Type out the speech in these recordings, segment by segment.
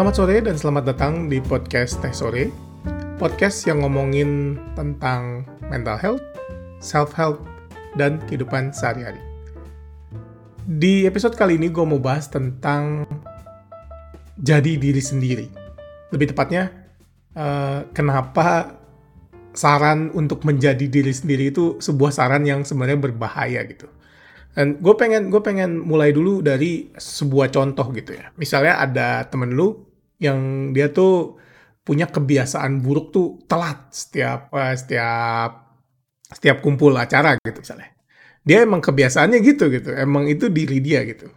Selamat sore dan selamat datang di podcast Teh Sore. Podcast yang ngomongin tentang mental health, self-help, dan kehidupan sehari-hari. Di episode kali ini gue mau bahas tentang jadi diri sendiri. Lebih tepatnya, uh, kenapa saran untuk menjadi diri sendiri itu sebuah saran yang sebenarnya berbahaya gitu. Dan gue pengen gue pengen mulai dulu dari sebuah contoh gitu ya. Misalnya ada temen lu yang dia tuh punya kebiasaan buruk tuh telat setiap uh, setiap setiap kumpul acara gitu misalnya. Dia emang kebiasaannya gitu gitu. Emang itu diri dia gitu.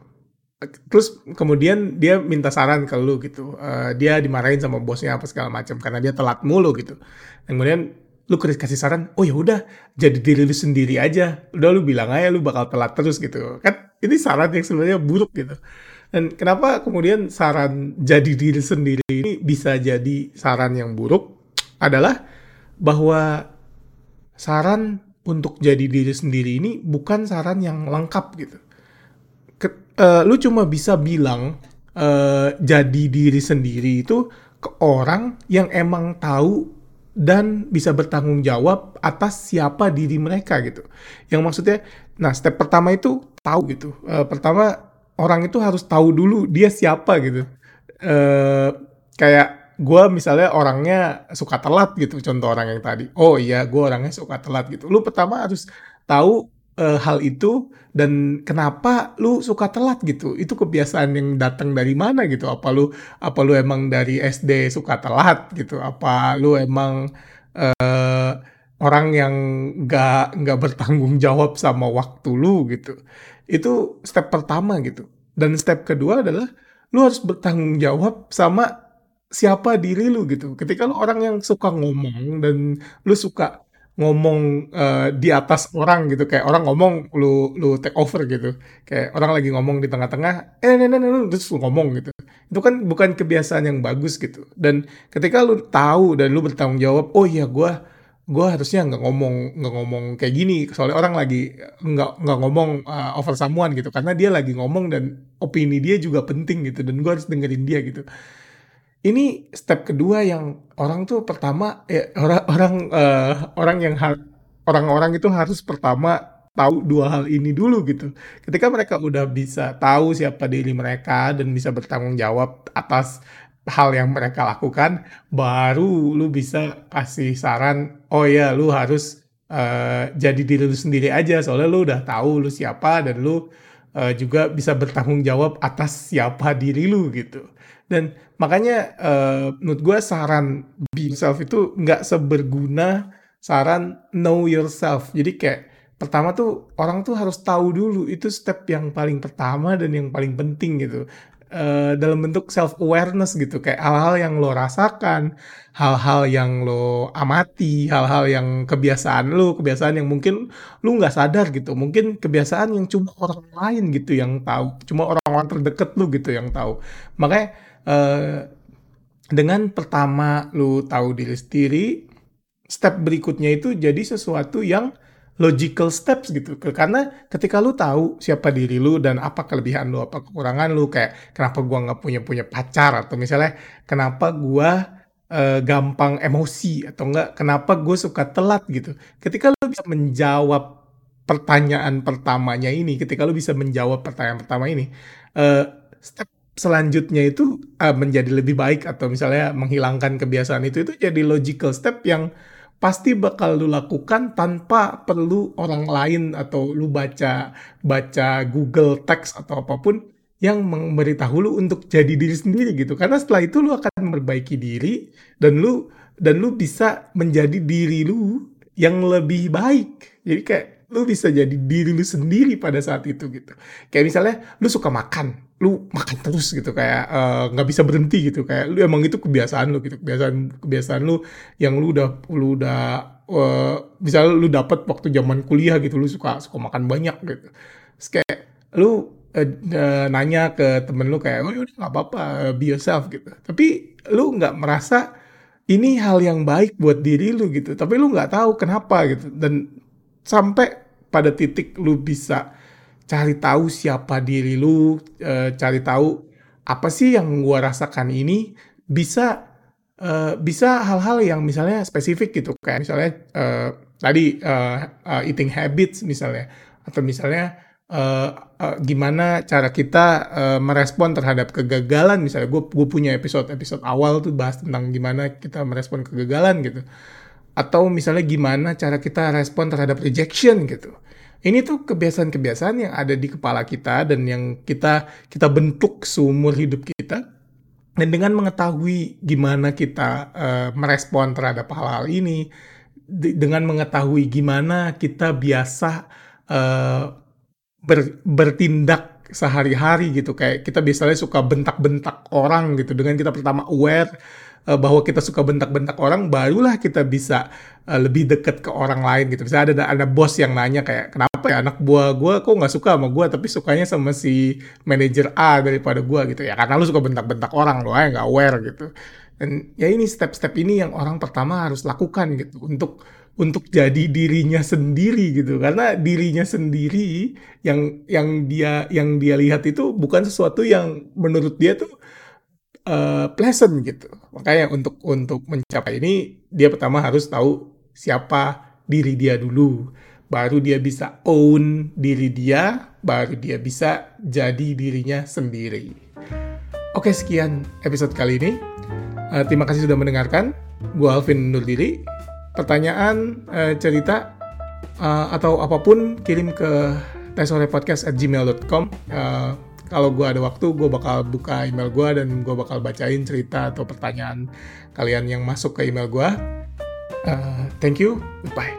Terus kemudian dia minta saran ke lu gitu. Uh, dia dimarahin sama bosnya apa segala macam karena dia telat mulu gitu. Dan kemudian lu kasih saran, oh ya udah jadi diri lu sendiri aja. Udah lu bilang aja lu bakal telat terus gitu. Kan ini saran yang sebenarnya buruk gitu. Dan kenapa kemudian saran jadi diri sendiri ini bisa jadi saran yang buruk adalah bahwa saran untuk jadi diri sendiri ini bukan saran yang lengkap gitu. Ke, uh, lu cuma bisa bilang uh, jadi diri sendiri itu ke orang yang emang tahu dan bisa bertanggung jawab atas siapa diri mereka gitu. Yang maksudnya, nah step pertama itu tahu gitu. Uh, pertama orang itu harus tahu dulu dia siapa gitu. Uh, kayak gue misalnya orangnya suka telat gitu, contoh orang yang tadi. Oh iya, gue orangnya suka telat gitu. Lu pertama harus tahu uh, hal itu dan kenapa lu suka telat gitu itu kebiasaan yang datang dari mana gitu apa lu apa lu emang dari SD suka telat gitu apa lu emang uh, orang yang nggak nggak bertanggung jawab sama waktu lu gitu itu step pertama gitu. Dan step kedua adalah lu harus bertanggung jawab sama siapa diri lu gitu. Ketika lu orang yang suka ngomong dan lu suka ngomong uh, di atas orang gitu kayak orang ngomong lu lu take over gitu. Kayak orang lagi ngomong di tengah-tengah eh nenek nenek terus lu ngomong gitu. Itu kan bukan kebiasaan yang bagus gitu. Dan ketika lu tahu dan lu bertanggung jawab oh iya gue gue harusnya nggak ngomong nggak ngomong kayak gini. Soalnya orang lagi nggak nggak ngomong uh, over someone gitu. Karena dia lagi ngomong dan opini dia juga penting gitu. Dan gue harus dengerin dia gitu. Ini step kedua yang orang tuh pertama ya orang orang uh, orang yang orang-orang itu harus pertama tahu dua hal ini dulu gitu. Ketika mereka udah bisa tahu siapa diri mereka dan bisa bertanggung jawab atas hal yang mereka lakukan, baru lu bisa kasih saran, oh ya lu harus uh, jadi diri lu sendiri aja soalnya lu udah tahu lu siapa dan lu uh, juga bisa bertanggung jawab atas siapa diri lu gitu. Dan makanya uh, menurut gue saran be yourself itu nggak seberguna saran know yourself. Jadi kayak pertama tuh orang tuh harus tahu dulu itu step yang paling pertama dan yang paling penting gitu. Uh, dalam bentuk self awareness gitu kayak hal-hal yang lo rasakan, hal-hal yang lo amati, hal-hal yang kebiasaan lo, kebiasaan yang mungkin lo nggak sadar gitu, mungkin kebiasaan yang cuma orang lain gitu yang tahu, cuma orang-orang terdekat lo gitu yang tahu. Makanya uh, dengan pertama lu tahu diri sendiri, step berikutnya itu jadi sesuatu yang logical steps gitu. Karena ketika lu tahu siapa diri lu dan apa kelebihan lu, apa kekurangan lu, kayak kenapa gua nggak punya punya pacar atau misalnya kenapa gua uh, gampang emosi atau enggak kenapa gue suka telat gitu. Ketika lu bisa menjawab pertanyaan pertamanya ini, ketika lu bisa menjawab pertanyaan pertama ini, uh, step selanjutnya itu uh, menjadi lebih baik atau misalnya menghilangkan kebiasaan itu itu jadi logical step yang pasti bakal lu lakukan tanpa perlu orang lain atau lu baca baca Google Text atau apa pun yang memberitahu lu untuk jadi diri sendiri gitu. Karena setelah itu lu akan memperbaiki diri dan lu dan lu bisa menjadi diri lu yang lebih baik. Jadi kayak lu bisa jadi diri lu sendiri pada saat itu gitu. Kayak misalnya lu suka makan, lu makan terus gitu kayak eh, nggak uh, bisa berhenti gitu kayak lu emang itu kebiasaan lu gitu kebiasaan kebiasaan lu yang lu udah lu udah uh, misalnya lu dapat waktu zaman kuliah gitu lu suka suka makan banyak gitu. Terus kayak lu uh, nanya ke temen lu kayak oh udah nggak apa-apa be yourself gitu. Tapi lu nggak merasa ini hal yang baik buat diri lu gitu tapi lu nggak tahu kenapa gitu dan sampai pada titik lu bisa cari tahu siapa diri lu, e, cari tahu apa sih yang gue rasakan ini bisa uh, bisa hal-hal yang misalnya spesifik gitu. Kayak misalnya uh, tadi uh, uh, eating habits misalnya. Atau misalnya uh, uh, gimana cara kita uh, merespon terhadap kegagalan. Misalnya gue gue punya episode episode awal tuh bahas tentang gimana kita merespon kegagalan gitu atau misalnya gimana cara kita respon terhadap rejection gitu. Ini tuh kebiasaan-kebiasaan yang ada di kepala kita dan yang kita kita bentuk seumur hidup kita. Dan dengan mengetahui gimana kita uh, merespon terhadap hal-hal ini, dengan mengetahui gimana kita biasa uh, ber, bertindak sehari-hari gitu. Kayak kita biasanya suka bentak-bentak orang gitu. Dengan kita pertama aware uh, bahwa kita suka bentak-bentak orang, barulah kita bisa uh, lebih dekat ke orang lain gitu. Bisa ada ada bos yang nanya kayak kenapa ya anak buah gue kok nggak suka sama gue tapi sukanya sama si manajer A daripada gue gitu ya karena lu suka bentak-bentak orang lo ya nggak aware gitu. Dan ya ini step-step ini yang orang pertama harus lakukan gitu untuk untuk jadi dirinya sendiri gitu karena dirinya sendiri yang yang dia yang dia lihat itu bukan sesuatu yang menurut dia tuh uh, pleasant gitu. Makanya untuk untuk mencapai ini dia pertama harus tahu siapa diri dia dulu. Baru dia bisa own diri dia, baru dia bisa jadi dirinya sendiri. Oke, sekian episode kali ini. Uh, terima kasih sudah mendengarkan. Gue Alvin Nurdiri. Pertanyaan, uh, cerita, uh, atau apa pun kirim ke tesorepodcast@gmail.com. Uh, kalau gue ada waktu gue bakal buka email gue dan gue bakal bacain cerita atau pertanyaan kalian yang masuk ke email gue uh, thank you. Goodbye